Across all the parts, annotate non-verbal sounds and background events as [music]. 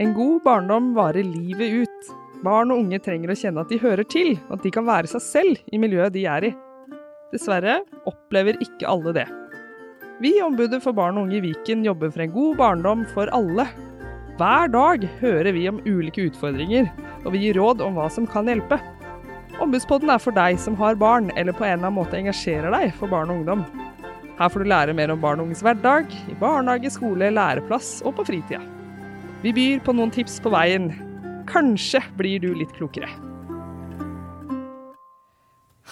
En god barndom varer livet ut. Barn og unge trenger å kjenne at de hører til, og at de kan være seg selv i miljøet de er i. Dessverre opplever ikke alle det. Vi i Ombudet for barn og unge i Viken jobber for en god barndom for alle. Hver dag hører vi om ulike utfordringer, og vi gir råd om hva som kan hjelpe. Ombudspodden er for deg som har barn, eller på en eller annen måte engasjerer deg for barn og ungdom. Her får du lære mer om barn og unges hverdag, i barnehage, skole, læreplass og på fritida. Vi byr på noen tips på veien. Kanskje blir du litt klokere.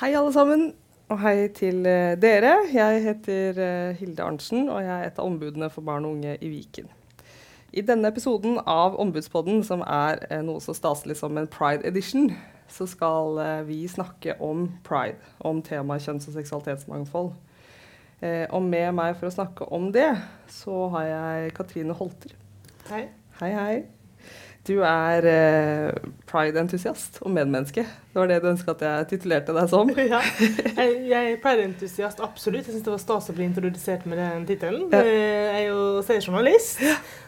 Hei, alle sammen, og hei til eh, dere. Jeg heter eh, Hilde Arntzen, og jeg er et av ombudene for barn og unge i Viken. I denne episoden av Ombudspodden, som er eh, noe så staselig som en pride edition, så skal vi snakke om pride, om temaet kjønns- og seksualitetsmangfold. Og med meg for å snakke om det, så har jeg Katrine Holter. Hei. Hei, hei. Du er eh, pride-entusiast og medmenneske. Det var det du ønska at jeg titulerte deg som? [laughs] ja, jeg, jeg er pride-entusiast, absolutt. Jeg syns det var stas å bli introdusert med den tittelen. Ja. Jeg er jo så journalist,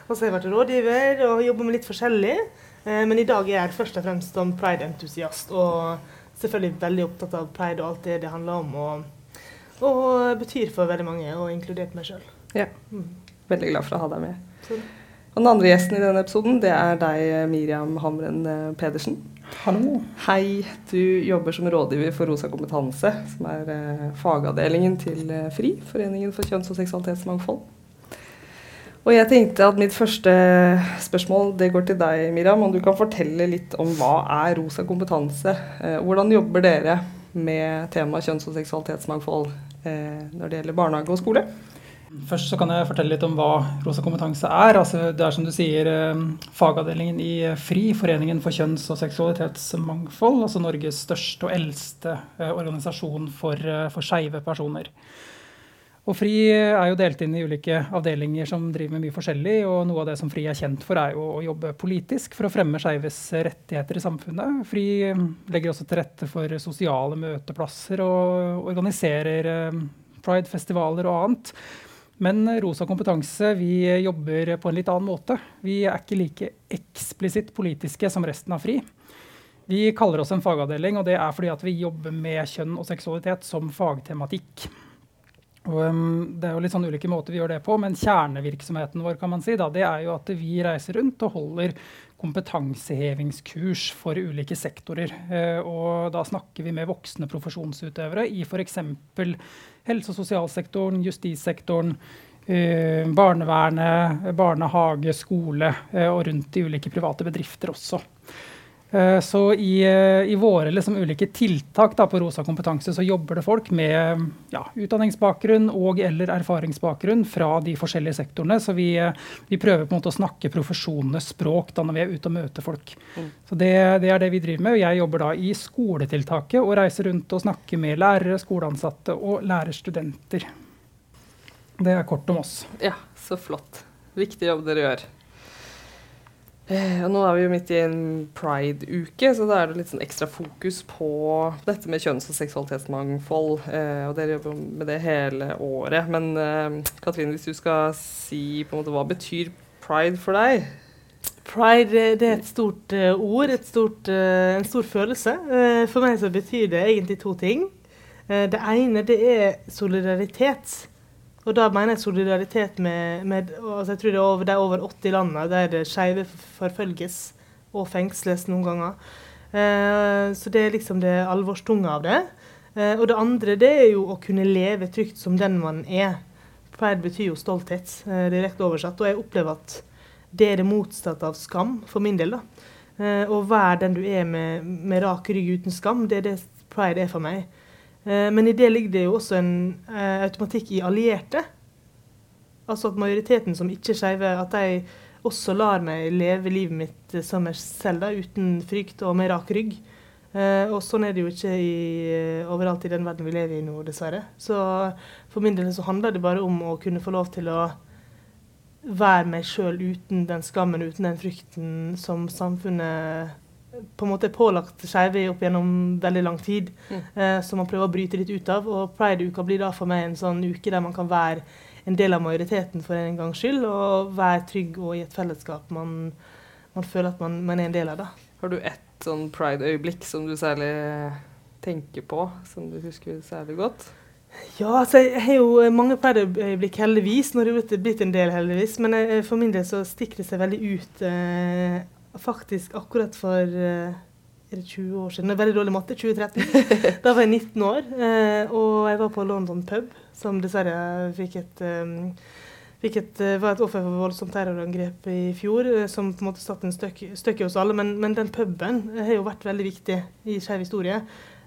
og så har jeg vært rådgiver og jobber med litt forskjellig. Eh, men i dag er jeg først og fremst som pride-entusiast, og selvfølgelig veldig opptatt av pride og alt det det handler om, og, og betyr for veldig mange, og inkludert meg sjøl. Ja. Mm. Veldig glad for å ha deg med. Så. Og den andre gjesten i denne episoden, det er deg, Miriam Hamren eh, Pedersen. Hallo. Hei. Du jobber som rådgiver for Rosa kompetanse, som er eh, fagavdelingen til eh, FRI, Foreningen for kjønns- og seksualitetsmangfold. Og jeg tenkte at mitt første spørsmål det går til deg, Miriam. Om du kan fortelle litt om hva er Rosa kompetanse? Hvordan jobber dere med temaet kjønns- og seksualitetsmangfold når det gjelder barnehage og skole? Først så kan jeg fortelle litt om hva Rosa kompetanse er. Altså, det er som du sier eh, fagavdelingen i FRI, Foreningen for kjønns- og seksualitetsmangfold. Altså Norges største og eldste eh, organisasjon for, eh, for skeive personer. Og FRI er jo delt inn i ulike avdelinger som driver med mye forskjellig. Og noe av det som FRI er kjent for, er jo å jobbe politisk for å fremme skeives rettigheter i samfunnet. FRI legger også til rette for sosiale møteplasser og organiserer Pride-festivaler og annet. Men Rosa kompetanse vi jobber på en litt annen måte. Vi er ikke like eksplisitt politiske som resten av FRI. Vi kaller oss en fagavdeling, og det er fordi vi jobber med kjønn og seksualitet som fagtematikk. Og, det er jo litt sånn ulike måter vi gjør det på, men kjernevirksomheten vår kan man si, da, det er jo at vi reiser rundt og holder kompetansehevingskurs for ulike sektorer. Eh, og da snakker vi med voksne profesjonsutøvere i f.eks. helse- og sosialsektoren, justissektoren, eh, barnevernet, barnehage, skole eh, og rundt i ulike private bedrifter også. Eh, så i, eh, i våre liksom ulike tiltak da, på Rosa kompetanse så jobber det folk med ja, utdanningsbakgrunn og eller erfaringsbakgrunn fra de forskjellige sektorene. Så vi, eh, vi prøver på en måte å snakke profesjonenes språk da når vi er ute og møter folk. Mm. Så det, det, er det vi driver med. og Jeg jobber da i skoletiltaket og reiser rundt og snakker med lærere, skoleansatte og lærerstudenter. Det er kort om oss. Ja, så flott. Viktig jobb dere gjør. Eh, og nå er vi jo midt i en pride-uke, så da er det litt sånn ekstra fokus på dette med kjønns- og seksualitetsmangfold. Eh, og dere jobber med det hele året. Men eh, Katrine, hvis du skal si på en måte hva betyr pride for deg? Pride det er et stort ord, et stort, en stor følelse. For meg så betyr det egentlig to ting. det ene det er solidaritet. Og da mener jeg solidaritet med, med altså Jeg tror det er over, er over 80 landene der skeive forfølges og fengsles noen ganger. Eh, så det er liksom det alvorstunge av det. Eh, og det andre det er jo å kunne leve trygt som den man er. Pride betyr jo stolthet, eh, direkte oversatt. Og jeg opplever at det er det motsatte av skam, for min del. da. Eh, å være den du er med, med rak rygg uten skam, det er det pride er for meg. Eh, men i det ligger det jo også en eh, automatikk i allierte. Altså at majoriteten som ikke er skeive, at de også lar meg leve livet mitt eh, som meg selv, da, uten frykt og med rak rygg. og sånn er det jo ikke i, overalt i den verden vi lever i nå, dessverre. Så for min del så handler det bare om å kunne få lov til å være meg sjøl uten den skammen, uten den frykten som samfunnet på en måte pålagt skeive opp gjennom veldig lang tid, mm. eh, som man prøver å bryte litt ut av. Og Pride-uka blir da for meg en sånn uke der man kan være en del av majoriteten for en gangs skyld, og være trygg og i et fellesskap man, man føler at man, man, er en del av. det. Har du ett sånn pride-øyeblikk som du særlig tenker på, som du husker særlig godt? Ja, altså jeg har jo mange pride-øyeblikk, heldigvis. Nå har det blitt en del, heldigvis. Men jeg, for min del så stikker det seg veldig ut. Eh, faktisk akkurat for eh, er det 20 år siden, det er veldig dårlig matte, 2013. da var jeg 19 år, eh, og jeg var på London pub, som dessverre fikk et, um, fikk et var et offer for voldsomt terrorangrep i fjor, som på en måte satte en støkk, i oss alle. Men, men, den puben har jo vært veldig viktig i skeiv historie.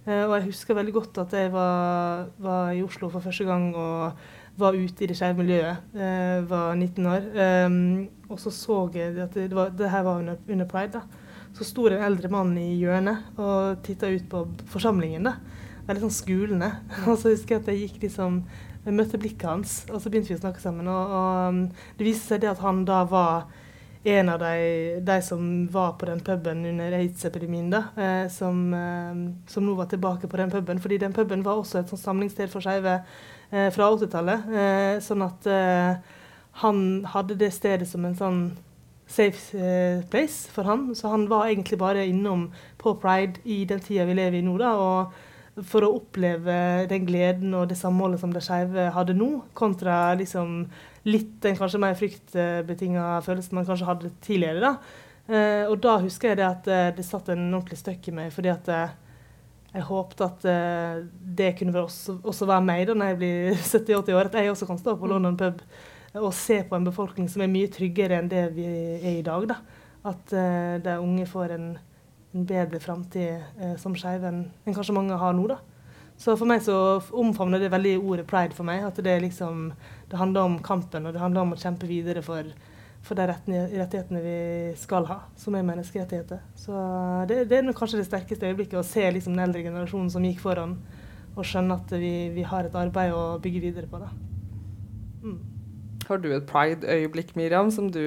Og jeg husker veldig godt at jeg var, var, i Oslo for første gang og var ute i det skeive miljøet. Jeg var 19 år. Um, og så så jeg at det, var, det her var under, under pride. da så sto det en eldre mann i hjørnet og titta ut på forsamlingen. da. Veldig sånn skulende. [laughs] Og så husker jeg at jeg gikk liksom jeg møtte blikket hans, og så begynte vi å snakke sammen. Og, og um, det viste seg det at han da var en av de, de som var på den puben under aids-epidemien, da, eh, som, eh, som, nå var tilbake på den puben. Fordi den puben var også et sånt samlingssted for skeive eh, fra 80-tallet. Eh, sånn at eh, han hadde det stedet som en sånn safe place for han. Så han var egentlig bare innom på pride i den tida vi lever i nå. da, og For å oppleve den gleden og det samholdet som de skeive hadde nå, kontra liksom litt den kanskje mer fryktbetinga følelsen man kanskje hadde tidligere. da. Og da husker jeg det at det satt en ordentlig støkk i meg. fordi at jeg håpet at det kunne også, også, være meg da når jeg blir [laughs] 70-80 år. At jeg også kan stå på London pub og se på en befolkning som er mye tryggere enn det vi er i dag. Da. At uh, de unge får en, en bedre framtid uh, som skeive enn, enn kanskje mange har nå. da. Så for meg så omfavner det veldig ordet pride for meg. At det, liksom, det handler om kampen, og det handler om å kjempe videre for, for de rettighetene vi skal ha, som er menneskerettigheter. Så det, det er kanskje det sterkeste øyeblikket, å se liksom den eldre generasjonen som gikk foran, og skjønne at vi, vi har et arbeid å bygge videre på. det. Mm. Har du et pride-øyeblikk, Miriam, som du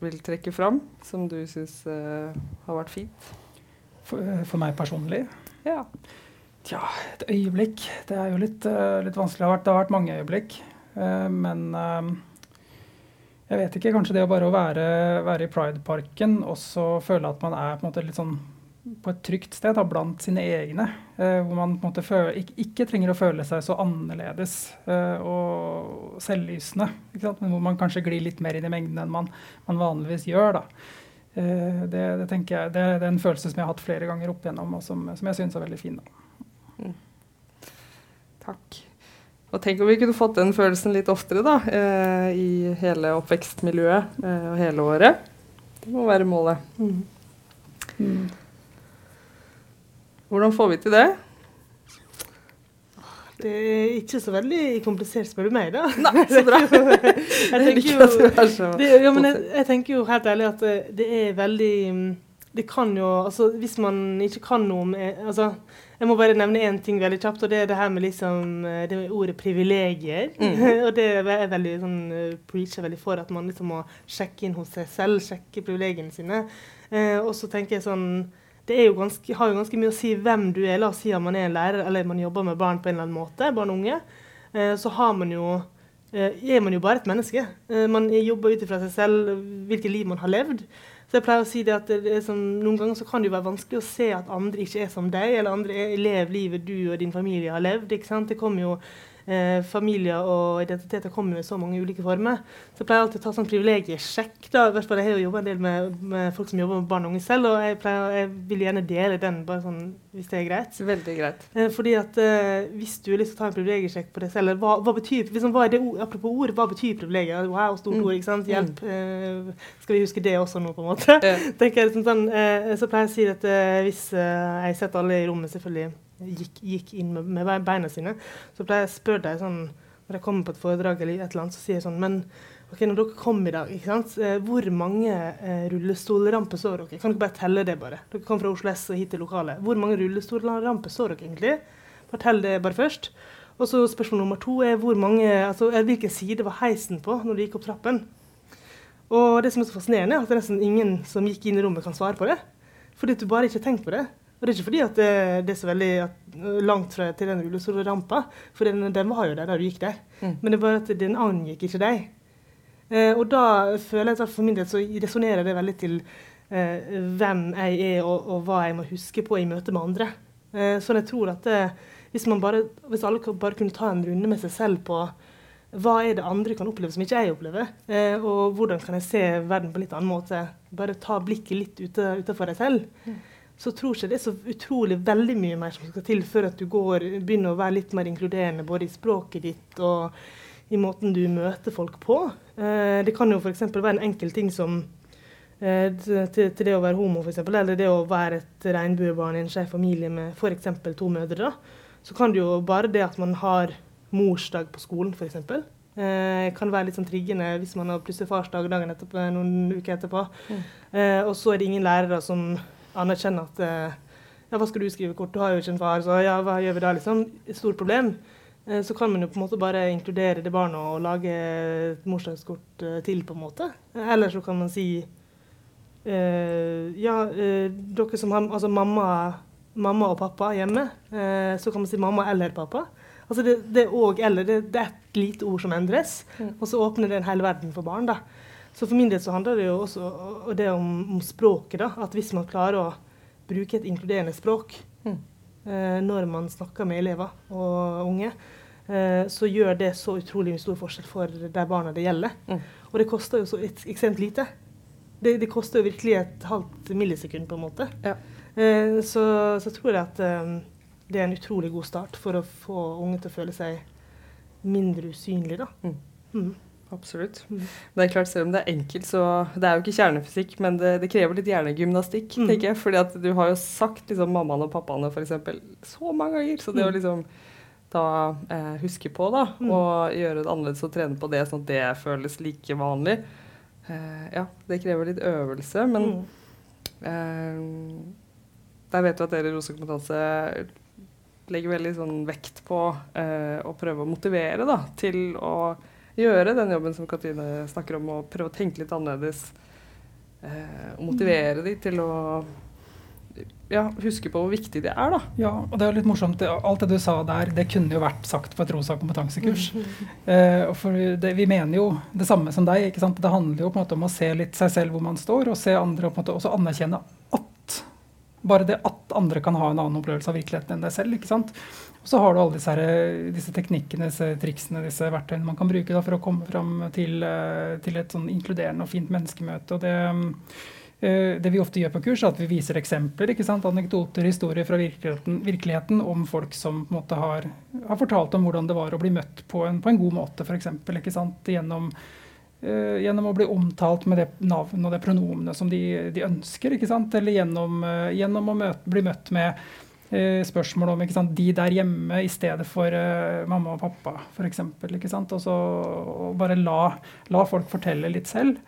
vil trekke fram? Som du syns uh, har vært fint? For, eh, for, meg personlig? Ja. Tja, et øyeblikk Det er jo litt, uh, litt vanskelig. Det har, vært, det har vært mange øyeblikk. Uh, men jeg vet ikke. Kanskje det å bare være, være i Pride-parken og så føle at man er på sånn på et trygt sted da, blant sine egne. Eh, hvor man føler, ikke, ikke, trenger å føle seg så annerledes eh, og selvlysende. Men hvor man kanskje glir litt mer inn i mengden enn man, man vanligvis gjør. Eh, det, det, tenker jeg, det, det, er en følelse som jeg har hatt flere ganger opp igjennom, og som, som jeg syns er veldig fin. Mm. Takk. Og tenk om vi kunne fått den følelsen litt oftere da, eh, i hele oppvekstmiljøet eh, og hele året. Det må være målet. Mm. Mm. Hvordan får vi til det? Det er ikke så veldig komplisert, spør du meg, da. [laughs] Nei, så bra. [laughs] jeg, tenker jo, det, ja, jeg, jeg, tenker jo helt ærlig at det er veldig Det kan jo Altså, hvis man ikke kan noe om altså, Jeg må bare nevne én ting veldig kjapt, og det er det her med liksom det med ordet privilegier. Mm. [laughs] og det er veldig sånn preacher veldig for at man liksom må sjekke inn hos seg selv, sjekke privilegiene sine. Eh, og så tenker jeg sånn det jo ganske, har jo ganske mye å si hvem du er. La oss si at man er en lærer eller man jobber med barn på en eller annen måte, barn og unge. Eh, så har man jo, eh, er man jo bare et menneske. Eh, man jobber ut ifra seg selv, hvilket liv man har levd. Så jeg pleier å si det at det sånn, Noen ganger så kan det jo være vanskelig å se at andre ikke er som deg, eller andre lever livet du og din familie har levd. ikke sant? Det kommer jo eh, familier og identiteter kommer med så mange ulike former. Så jeg pleier alltid å ta sånn privilegiesjekk. da, i hvert fall Jeg har jo jobba en del med, med, folk som jobber med barn og unge selv, og jeg, pleier, jeg vil gjerne dele den, bare sånn, hvis det er greit. Veldig greit. Eh, fordi at eh, Hvis du har lyst til å ta en privilegiesjekk på deg selv, hva, hva betyr liksom, hva er det Apropos ord, hva betyr privilegier? Wow, stort mm. ord, ikke sant? Hjelp. Mm. Skal vi huske det også nå, på en måte? Yeah. [laughs] tenker jeg, sånn, sånn, eh, så pleier jeg å si at eh, hvis jeg setter alle i rommet, selvfølgelig gikk, gikk inn med, med, beina sine, så pleier jeg å spørre deg sånn Når jeg kommer på et foredrag eller et eller annet, så sier jeg sånn Men ok, når dere kom i dag, sant, eh, hvor mange eh, rullestolramper så dere? Kan dere bare telle det, bare? Dere kom fra Oslo S og hit til lokalet. Hvor mange rullestolramper så dere egentlig? Fortell det bare først. Og så spørsmål nummer to er hvor mange, altså, hvilken side var heisen på når du gikk opp trappen? Og det som er så fascinerende, er at det er nesten ingen som gikk inn i rommet, kan svare på det. Fordi du bare ikke har tenkt på det. Og det er ikke fordi at det, det er så veldig langt fra, til den rullestolrampa, for den, den, var jo der da du gikk der. Mm. Men det er bare at den angikk ikke deg. Eh, og da føler jeg at for min del så resonnerer det veldig til eh, hvem jeg er og, og, hva jeg må huske på i møte med andre. Eh, så jeg tror at det, hvis, bare, hvis, alle bare kunne ta en runde med seg selv på hva er det andre kan oppleve som ikke jeg opplever, eh, og hvordan kan jeg se verden på en litt annen måte, bare ta blikket litt ute, utenfor deg selv, mm. Så tror ikke det er så utrolig veldig mye mer som skal til før at du går, begynner å være litt mer inkluderende både i språket ditt og i måten du møter folk på. Eh, det kan jo f.eks. være en enkel ting som Eh, til, til, det å være homo, f.eks., eller det å være et regnbuebarn i en skeiv familie med f.eks. to mødre, da, så kan det jo bare det at man har morsdag på skolen, f.eks., eh, kan være litt sånn triggende hvis man har plutselig farsdag dagen etterpå, noen uker etterpå. Mm. Eh, og så er det ingen lærere som anerkjenner at eh, ja, hva skal du skrive kort, du har jo ikke en far, så ja, hva gjør vi da, liksom? Stort problem. Eh, så kan man jo på en måte bare inkludere det barnet og lage et morsdagskort eh, til, på en måte. Eller så kan man si ja, dere som har altså mamma, mamma og pappa hjemme, så kan man si mamma eller pappa. Altså det, det òg eller. Det, det, er et lite ord som endres, mm. og så åpner det en hel verden for barn. da. Så for min del så handler det jo også det om, om, språket. da, At hvis man klarer å bruke et inkluderende språk mm. når man snakker med elever og unge, så gjør det så utrolig stor forskjell for de barna det gjelder. Mm. Og det koster jo så ekstremt lite det, det, koster jo virkelig et halvt millisekund, på en måte. Ja. Eh, så, så, tror jeg at um, det er en utrolig god start for å få unge til å føle seg mindre usynlige, da. Mm. Absolutt. Mm. Det er klart, Selv om det er enkelt, så Det er jo ikke kjernefysikk, men det, det krever litt hjernegymnastikk. Mm. tenker jeg, fordi at du har jo sagt liksom, mammaene og pappaene eksempel, så mange ganger. Så det å mm. liksom da eh, huske på da, mm. og gjøre det annerledes og trene på det, sånn at det føles like vanlig, Eh, ja, det krever litt øvelse, men mm. eh, der vet du at dere i Rosa kompetanse legger veldig sånn vekt på eh, å prøve å motivere da, til å gjøre den jobben som Katrine snakker om, og prøve å tenke litt annerledes. Eh, og motivere de dem til å ja, huske på hvor viktig det er, da. Ja, og det er litt morsomt. Alt det du sa der, det kunne jo vært sagt på et rosa kompetansekurs. [laughs] eh, for det, vi mener jo det samme som deg. ikke sant? Det handler jo på en måte om å se litt seg selv hvor man står, og se andre og på en måte også anerkjenne bare det at andre kan ha en annen opplevelse av virkeligheten enn deg selv. ikke sant? Og så har du alle disse, disse teknikkene, disse triksene, disse verktøyene man kan bruke da, for å komme fram til, eh, til et sånn inkluderende og fint menneskemøte. og det Eh, det vi ofte gjør på kurs, er at vi viser eksempler, ikke sant? anekdoter, historier fra virkeligheten, virkeligheten om folk som på en måte har, har, fortalt om hvordan det var å bli møtt på en, på en god måte, f.eks. Gjennom, gjennom å bli omtalt med det navnet og det pronomenet som de, de, ønsker. ikke sant? Eller gjennom, uh, gjennom å møte, bli møtt med uh, spørsmål om ikke sant? de der hjemme i stedet for mamma og pappa, f.eks. Og så og bare la, la folk fortelle litt selv.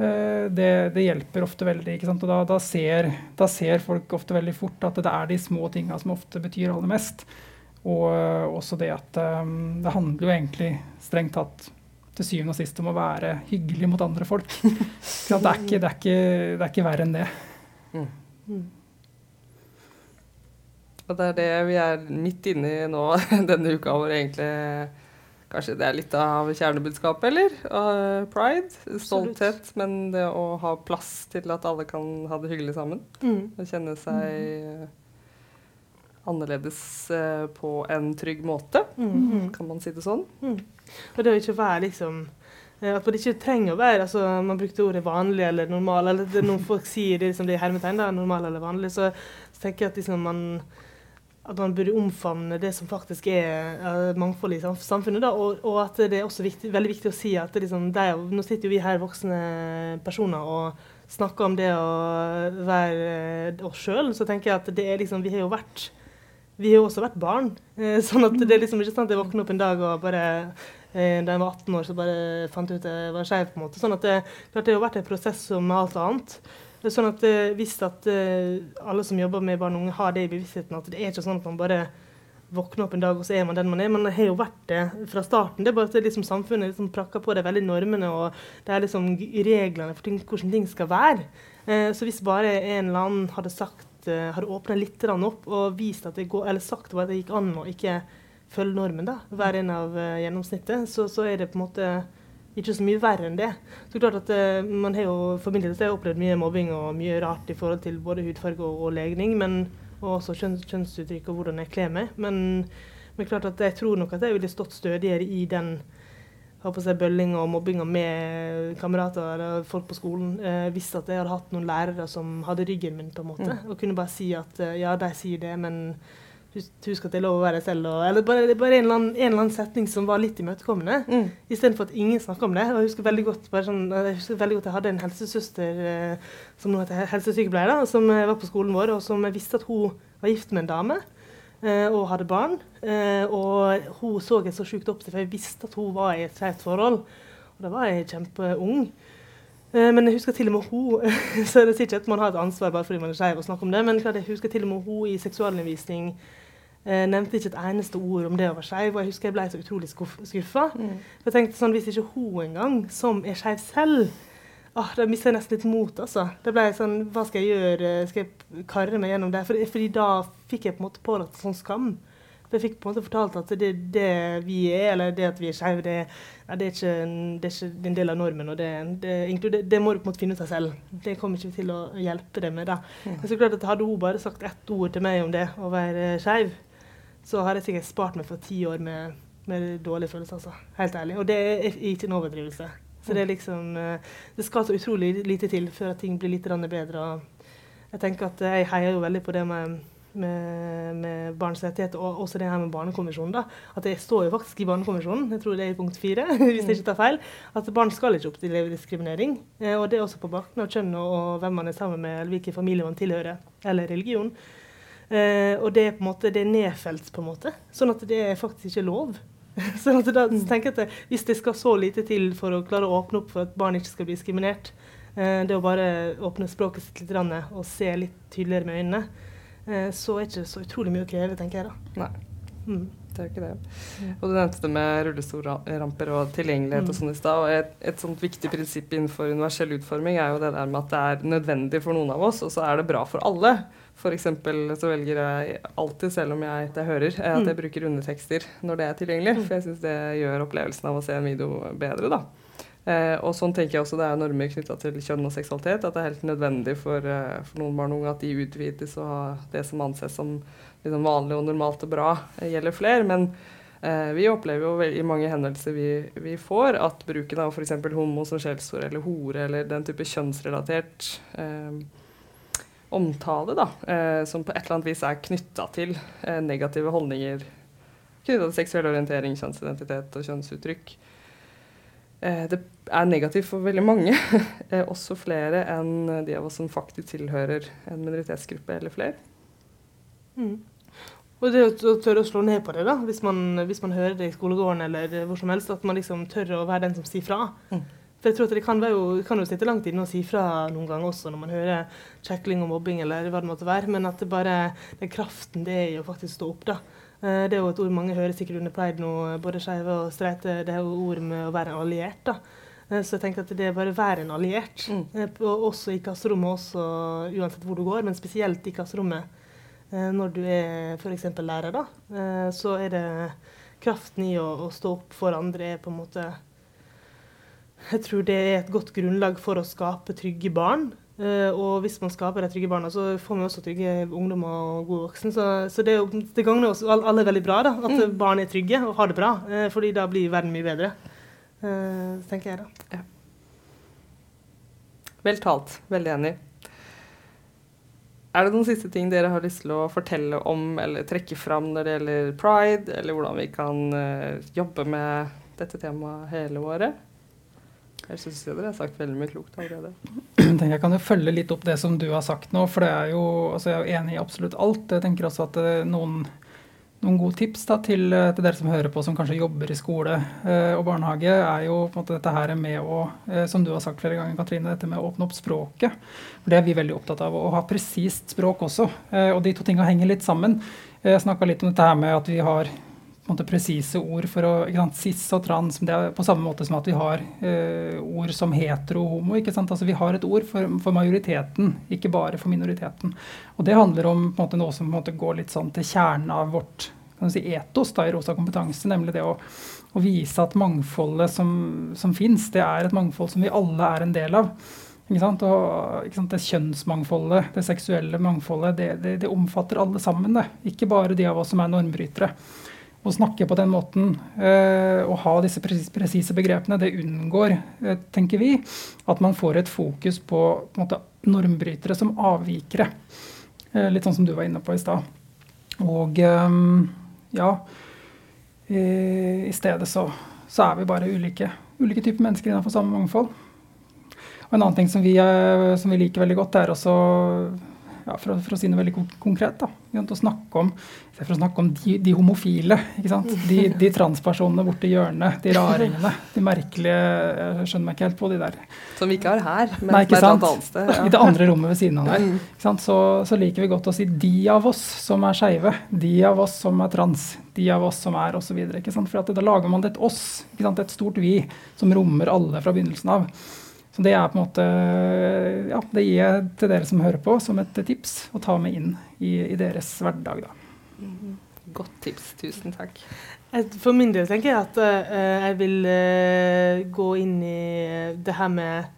Eh, det, det, hjelper ofte veldig. ikke sant? Og da, da, ser, da, ser, folk ofte veldig fort at det er de små tinga som ofte betyr aller mest. Og uh, også det at um, det handler jo egentlig strengt tatt til syvende og sist om å være hyggelig mot andre folk. [laughs] det, er ikke, det, er ikke, det, er ikke, verre enn det. Mm. Mm. Og det er det vi er midt inne i nå [laughs] denne uka, hvor egentlig Kanskje det er litt av kjernebudskapet, eller? Uh, pride. Stolthet. Absolutt. Men det å ha plass til at alle kan ha det hyggelig sammen. Mm. Og kjenne seg mm. annerledes uh, på en trygg måte. Mm. Kan man si det sånn? Mm. Og det å ikke være liksom eh, at man ikke trenger å være altså Man brukte ordet vanlig eller normal. eller det, Noen folk sier det, liksom, det er hermetegn, da, normal eller vanlig. Så, så tenker jeg at liksom, man at man burde omfavne det som faktisk er uh, mangfold i samfunnet. Da, og, og, at det er også viktig, veldig viktig å si at liksom, er, nå sitter jo vi her voksne personer og snakker om det å være uh, oss sjøl. Så tenker jeg at det er liksom, vi har jo vært vi har jo også vært barn. Sånn at det er liksom ikke sant at jeg våkner opp en dag og bare da jeg var 18 år, så bare fant ut at jeg var skeiv. Sånn at det, det har vært en prosess som alt annet. Sånn at uh, Hvis at uh, alle som jobber med barn og unge, har det i bevisstheten at det er ikke sånn at man bare våkner opp en dag og så er man den man er. Man har jo vært det fra starten. Det er bare at liksom, samfunnet liksom prakker på det veldig normene, og det er liksom reglene for ting, hvordan ting skal være. Så hvis bare en eller annen hadde sagt hadde åpna litt opp og vist at det går, eller sagt at det gikk an å ikke følge normen, da, være en av gjennomsnittet, så, så er det på en måte ikke så mye verre enn det. Så klart at uh, Man har jo for min del opplevd mye mobbing og mye rart i forhold til både hudfarge og, og legning, men, og også kjønns, kjønnsuttrykk og hvordan jeg kler meg. Men, men klart at jeg tror nok at jeg ville stått stødigere i den har på seg bølling og mobbinga med kamerater eller folk på skolen. Eh, hvis at jeg hadde hatt noen lærere som hadde ryggen min, på en måte. Mm. Og kunne bare si at eh, ja, de sier det, men husk at det er lov å være selv. Og, eller bare, bare en, eller annen, en, eller annen, setning som var litt imøtekommende, mm. istedenfor at ingen snakker om det. Og jeg husker veldig godt sånn, jeg husker veldig godt jeg hadde en helsesøster eh, som nå heter helsesykepleier, da, som var på skolen vår, og som jeg visste at hun var gift med en dame. Eh, og hadde barn. Eh, og hun så jeg så sjukt opp til, for jeg visste at hun var i et skeivt forhold. Og da var jeg kjempeung. Eh, men jeg husker til og med hun [laughs] så det sier ikke at man har et ansvar bare fordi man er skeiv og snakker om det, men jeg husker til og med hun i seksualundervisning Eh, nevnte ikke et eneste ord om det å være skeiv. Og jeg husker jeg ble så utrolig skuffa. Mm. Jeg tenkte sånn, Hvis ikke hun engang, som er skeiv selv ah, Da mister jeg nesten litt mot. altså. Det ble sånn, Hva skal jeg gjøre? Skal jeg karre meg gjennom det? Fordi, fordi da fikk jeg på en måte pålagt sånn skam. For jeg fikk på en måte fortalt at det, det vi er, eller det at vi er skeive, det, det, det, er ikke en del av normen. og det, det, det, må du på en måte finne ut av selv. Det kommer ikke til å hjelpe deg med. da. Men Så klart at Hadde hun bare sagt ett ord til meg om det, å være skeiv, så har jeg sikkert spart meg for ti år med, med dårlige følelser. Altså. Helt ærlig. Og det er ikke en overdrivelse. Så det er liksom eh, Det skal så utrolig lite til før at ting blir litt bedre. Og jeg tenker at jeg heier jo veldig på det med, med, med barns rettigheter, og også det her med Barnekonvensjonen. da, At det står jo faktisk i Barnekonvensjonen, jeg tror det er i punkt fire, [laughs] hvis jeg ikke tar feil, at barn skal ikke oppleve diskriminering. Eh, og det er også på bakgrunn av kjønn og hvem man er sammen med, eller hvilken familie man tilhører, eller religion. Uh, og det er på en måte, det er nedfelt, på en måte. Sånn at det er faktisk ikke lov. [laughs] sånn at da mm. tenker jeg at Hvis det skal så lite til for å klare å åpne opp for at barn ikke skal bli diskriminert, det å bare åpne språket sitt litt og se litt tydeligere med øynene, så er det ikke så utrolig mye å kreve, tenker jeg da. Nei. Mm. Det er ikke det. Og du nevnte det med rullestolramper og tilgjengelighet mm. og sånn i stad. Og et, et sånt viktig prinsipp innenfor universell utforming er jo det der med at det er nødvendig for noen av oss, og så er det bra for alle. F.eks. så velger jeg alltid, selv om jeg ikke hører, at jeg mm. bruker undertekster når det er tilgjengelig. Mm. For jeg syns det gjør opplevelsen av å se en video bedre, da. Eh, og sånn tenker jeg også det er normer knytta til kjønn og seksualitet. At det er helt nødvendig for, uh, for noen barn og unge at de utvides og det som anses som liksom, vanlig og normalt og bra, uh, gjelder flere. Men eh, vi opplever jo i mange henvendelser vi, vi, får, at bruken av f.eks. homo som skjellsord eller hore eller den type kjønnsrelatert omtale da, eh, som på et eller annet vis er knytta til eh, negative holdninger knytta til seksuell orientering, kjønnsidentitet og kjønnsuttrykk. Eh, det er negativt for veldig mange, [laughs] eh, også flere enn de av oss som faktisk tilhører en minoritetsgruppe eller flere. Mm. Og det å tørre å slå ned på det, da, hvis man, hvis man, hører det i skolegården eller hvor som helst, at man liksom tør å være den som sier fra. Mm. For jeg tror at Det kan, jo, kan jo sitte langt inne å si fra noen ganger også, når man hører kjekling og mobbing eller hva det måtte være, men at det bare, den kraften det er i å faktisk stå opp. da. Eh, det er jo et ord mange hører sikkert under pride nå, både skeive og streite. Det er jo ord med å være en alliert. da. Eh, så jeg tenker at det er bare å være en alliert. Mm. Eh, også i klasserommet, også, uansett hvor du går, men spesielt i klasserommet. Når du er f.eks. lærer, da, så er det kraften i å, å stå opp for andre er på en måte jeg tror det er et godt grunnlag for å skape trygge barn. Uh, og hvis man skaper de trygge barna, så får vi også trygge ungdommer og gode voksne. Så, så det, det, gagner oss alle veldig bra da, at mm. barn er trygge og har det bra. Uh, fordi da blir verden mye bedre. Uh, tenker jeg da. Ja. Vel talt. Veldig enig. Er det noen siste ting dere har lyst til å fortelle om eller trekke fram når det gjelder pride, eller hvordan vi kan jobbe med dette temaet hele året? Jeg syns dere har sagt veldig mye klokt allerede. Jeg kan jo følge litt opp det som du har sagt nå, for er jo, altså jeg er jo enig i absolutt alt. Jeg tenker også at eh, noen, noen gode tips da, til, eh, til, dere som hører på, som kanskje jobber i skole eh, og barnehage, er jo på en måte dette her med å, eh, som du har sagt flere ganger, Katrine, dette med å åpne opp språket. For Det er vi veldig opptatt av. Å ha presist språk også. Eh, og de to tinga henger litt sammen. Jeg snakka litt om dette her med at vi har måte, presise ord for å ikke sant, Cis og trans. Det er på samme måte som at vi har eh, ord som hetero og homo. ikke sant, altså Vi har et ord for, for, majoriteten, ikke bare for minoriteten. Og det handler om måte, noe som måte, går litt sånn til kjernen av vårt si, etos da, i Rosa kompetanse, nemlig det å, å vise at mangfoldet som, som fins, det er et mangfold som vi alle er en del av. Ikke sant? Og, ikke sant? Det kjønnsmangfoldet, det seksuelle mangfoldet, det, det, det omfatter alle sammen. Det. Ikke bare de av oss som er normbrytere. Å snakke på den måten eh, og ha disse presise begrepene, det unngår, eh, tenker vi, at man får et fokus på, på måte, normbrytere som avvikere. Eh, litt sånn som du var inne på i stad. Og ja I stedet så, så, er vi bare ulike, ulike typer mennesker innenfor samme mangfold. Og en annen ting som vi, som vi liker veldig godt, er også ja, for, å, for, å, si noe veldig konkret, da, å snakke om, for å snakke om de, de homofile. De, de, transpersonene borti hjørnet, de raringene, de merkelige Jeg skjønner meg ikke helt på de der. Som vi ikke har her, men Nei, ikke sant? annet sted. Ja. [laughs] I det andre rommet ved siden av der. Mm. Så, så, liker vi godt å si de av oss som er skeive, de av oss som er trans, de av oss som er osv. For da lager man det et oss, et stort vi, som rommer alle fra begynnelsen av. Så det er på en måte ja, det gir jeg til dere som hører på, som et tips å ta med inn i, i deres hverdag. da. Mm-hmm. Godt tips. Tusen takk. For min del tenker jeg at uh, jeg vil uh, gå inn i det her med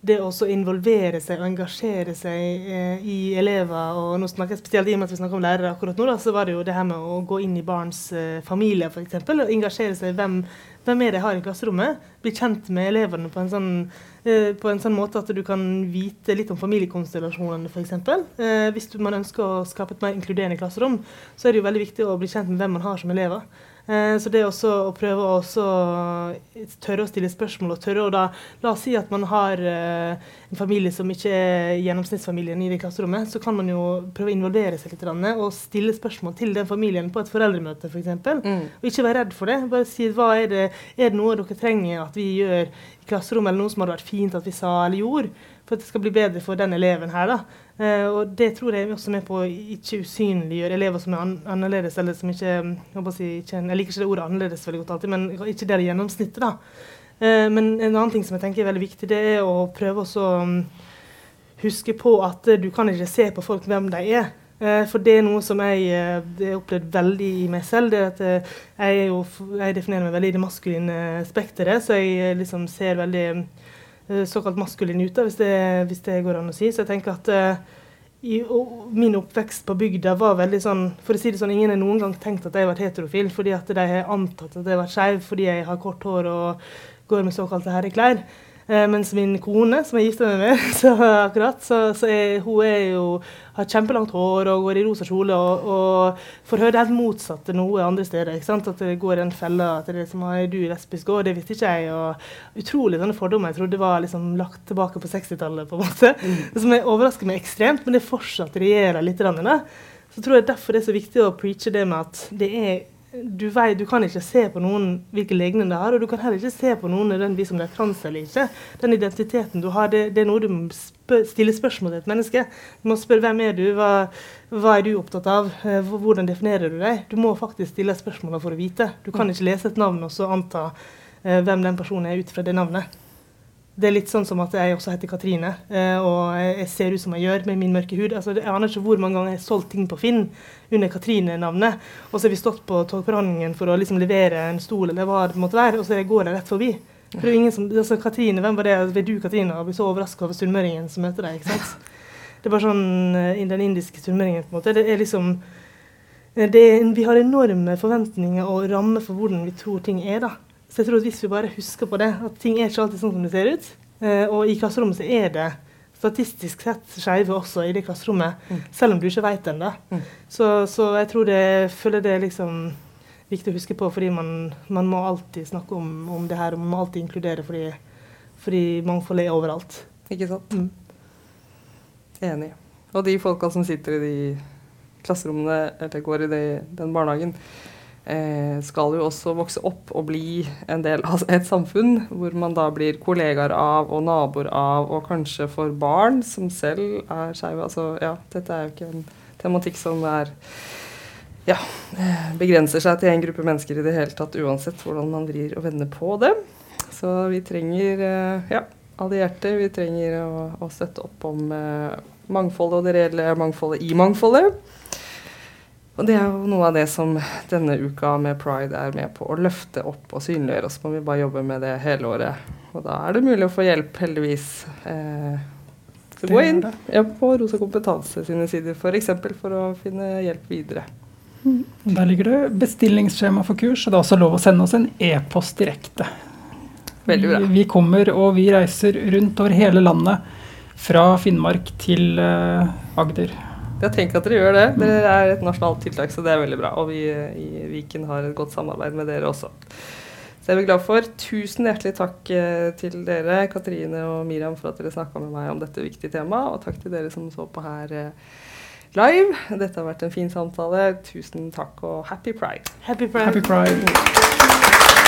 det å involvere seg og engasjere seg eh, i elever, og nå snakker jeg spesielt i og med at vi snakker om lærere akkurat nå, da, så var det jo det her med å gå inn i barns eh, familier f.eks. Og engasjere seg i hvem, hvem er det jeg har i klasserommet. Bli kjent med elevene på en, sånn, eh, på en sånn måte at du kan vite litt om familiekonstellasjonene f.eks. Eh, hvis man ønsker å skape et mer inkluderende klasserom, så er det jo veldig viktig å bli kjent med hvem man har som elever. Eh, så det også å prøve å tørre å stille spørsmål, og tørre å da La oss si at man har eh, en familie som ikke er gjennomsnittsfamilien i det klasserommet, så kan man jo prøve å involvere seg litt og stille spørsmål til den familien på et foreldremøte f.eks. For mm. Og ikke være redd for det. Bare si hva er det Er det noe dere trenger at vi gjør i klasserommet, eller noe som hadde vært fint at vi sa eller gjorde, for at det skal bli bedre for den eleven her. da. Uh, og det tror jeg er også med på å ikke usynliggjøre elever som er an annerledes, eller som ikke jeg, si, ikke jeg, liker ikke det ordet 'annerledes' veldig godt alltid, men ikke det er gjennomsnittet. da. Uh, men en annen ting som jeg tenker er veldig viktig, det er å prøve å um, huske på at uh, du kan ikke se på folk hvem de er. For det er noe som jeg har opplevd veldig i meg selv. det at Jeg, jo, jeg definerer meg veldig i det maskuline spekteret, så jeg liksom ser veldig Eh, såkalt maskulin ut, hvis hvis det, går an å si. Så jeg tenker at uh, i, min oppvekst på bygda var veldig sånn For å si det sånn, ingen har noen gang tenkt at jeg har vært heterofil, fordi at de har antatt at jeg har vært skeiv fordi jeg har kort hår og går med såkalte herreklær. Eh, mens min kone, som jeg gifta meg med, [laughs] så akkurat, så, så er, hun er jo, har kjempelangt hår og går i rosa kjole og, og får høre det helt motsatte noe andre steder. ikke sant? At det går en felle at det er som er du lesbisk òg, det visste ikke jeg. og Utrolig sånne fordommer jeg trodde var liksom lagt tilbake på 60-tallet, på en måte. Mm. Som overrasker meg ekstremt, men det fortsatt regjerer litt. Da. Så tror jeg derfor det er så viktig å preache det med at det er du, vet, du kan ikke se på noen hvilke legning det har, og du kan heller ikke se på noen nødvendigvis om det er trans eller ikke. Den identiteten du har, det, det er noe du må spør, stille spørsmål til et menneske. Du må spørre hvem er du, hva, hva er du opptatt av, eh, hvordan definerer du deg? Du må faktisk stille spørsmålene for å vite. Du kan ikke lese et navn og så anta eh, hvem den personen er ut fra det navnet. Det er litt sånn som at jeg også heter Katrine, eh, og jeg ser ut som jeg gjør med min mørke hud. Altså, jeg aner ikke hvor mange ganger jeg har solgt ting på Finn under Katrine-navnet, og så har vi stått på togforhandlingen for å liksom levere en stol eller hva det måtte være, og så går jeg rett forbi. For det er ingen som, altså Katrine, Hvem var det? Vil du, Katrine, og bli så overraska over sunnmøringen som møter deg? ikke sant? Det er bare sånn uh, den indiske sunnmøringen, på en måte. Det er liksom eh, det er, Vi har enorme forventninger og rammer for hvordan vi tror ting er. da. Så jeg tror at hvis vi bare husker på det, at ting er ikke alltid sånn som det ser ut. Eh, og i klasserommet så er det statistisk sett skeive også i det klasserommet, mm. selv om du ikke vet det ennå. Mm. Så, så, jeg tror det, føler det er liksom viktig å huske på, fordi man, man må alltid snakke om, om, det her. Og man må alltid inkludere, fordi, fordi mangfoldet er overalt. Ikke sant? Mm. Enig. Og de folka som sitter i de klasserommene, eller går i de, den barnehagen, Eh, skal jo også vokse opp og bli en del av et samfunn hvor man da blir kollegaer av og naboer av, og kanskje får barn som selv er skeive. Altså, ja, dette er jo ikke en tematikk som er ja, eh, begrenser seg til en gruppe mennesker i det hele tatt, uansett hvordan man vrir og vender på det. Så vi trenger eh, ja, allierte. Vi trenger å, å støtte opp om mangfoldet og det reelle mangfoldet i mangfoldet. Og det er jo noe av det som denne uka med pride er med på å løfte opp og synliggjøre. Så må vi bare jobbe med det hele året. Og da er det mulig å få hjelp, heldigvis. Eh, så gå inn ja, på Rosa Kompetanse sine sider f.eks. For, eksempel, for å finne hjelp videre. Der ligger det bestillingsskjema for kurs, og det er også lov å sende oss en e-post direkte. Veldig bra. Vi, vi, kommer og vi reiser rundt over hele landet, fra Finnmark til uh, Agder. Jeg tenker at dere gjør det. Dere er et nasjonalt tiltak, så det er veldig bra. Og vi i Viken har et godt samarbeid med dere også. Så jeg er vi glad for. Tusen hjertelig takk eh, til dere, Katrine og Miriam, for at dere snakka med meg om dette viktige temaet. Og takk til dere som så på her eh, live. Dette har vært en fin samtale. Tusen takk og happy pride. Happy pride. Happy pride.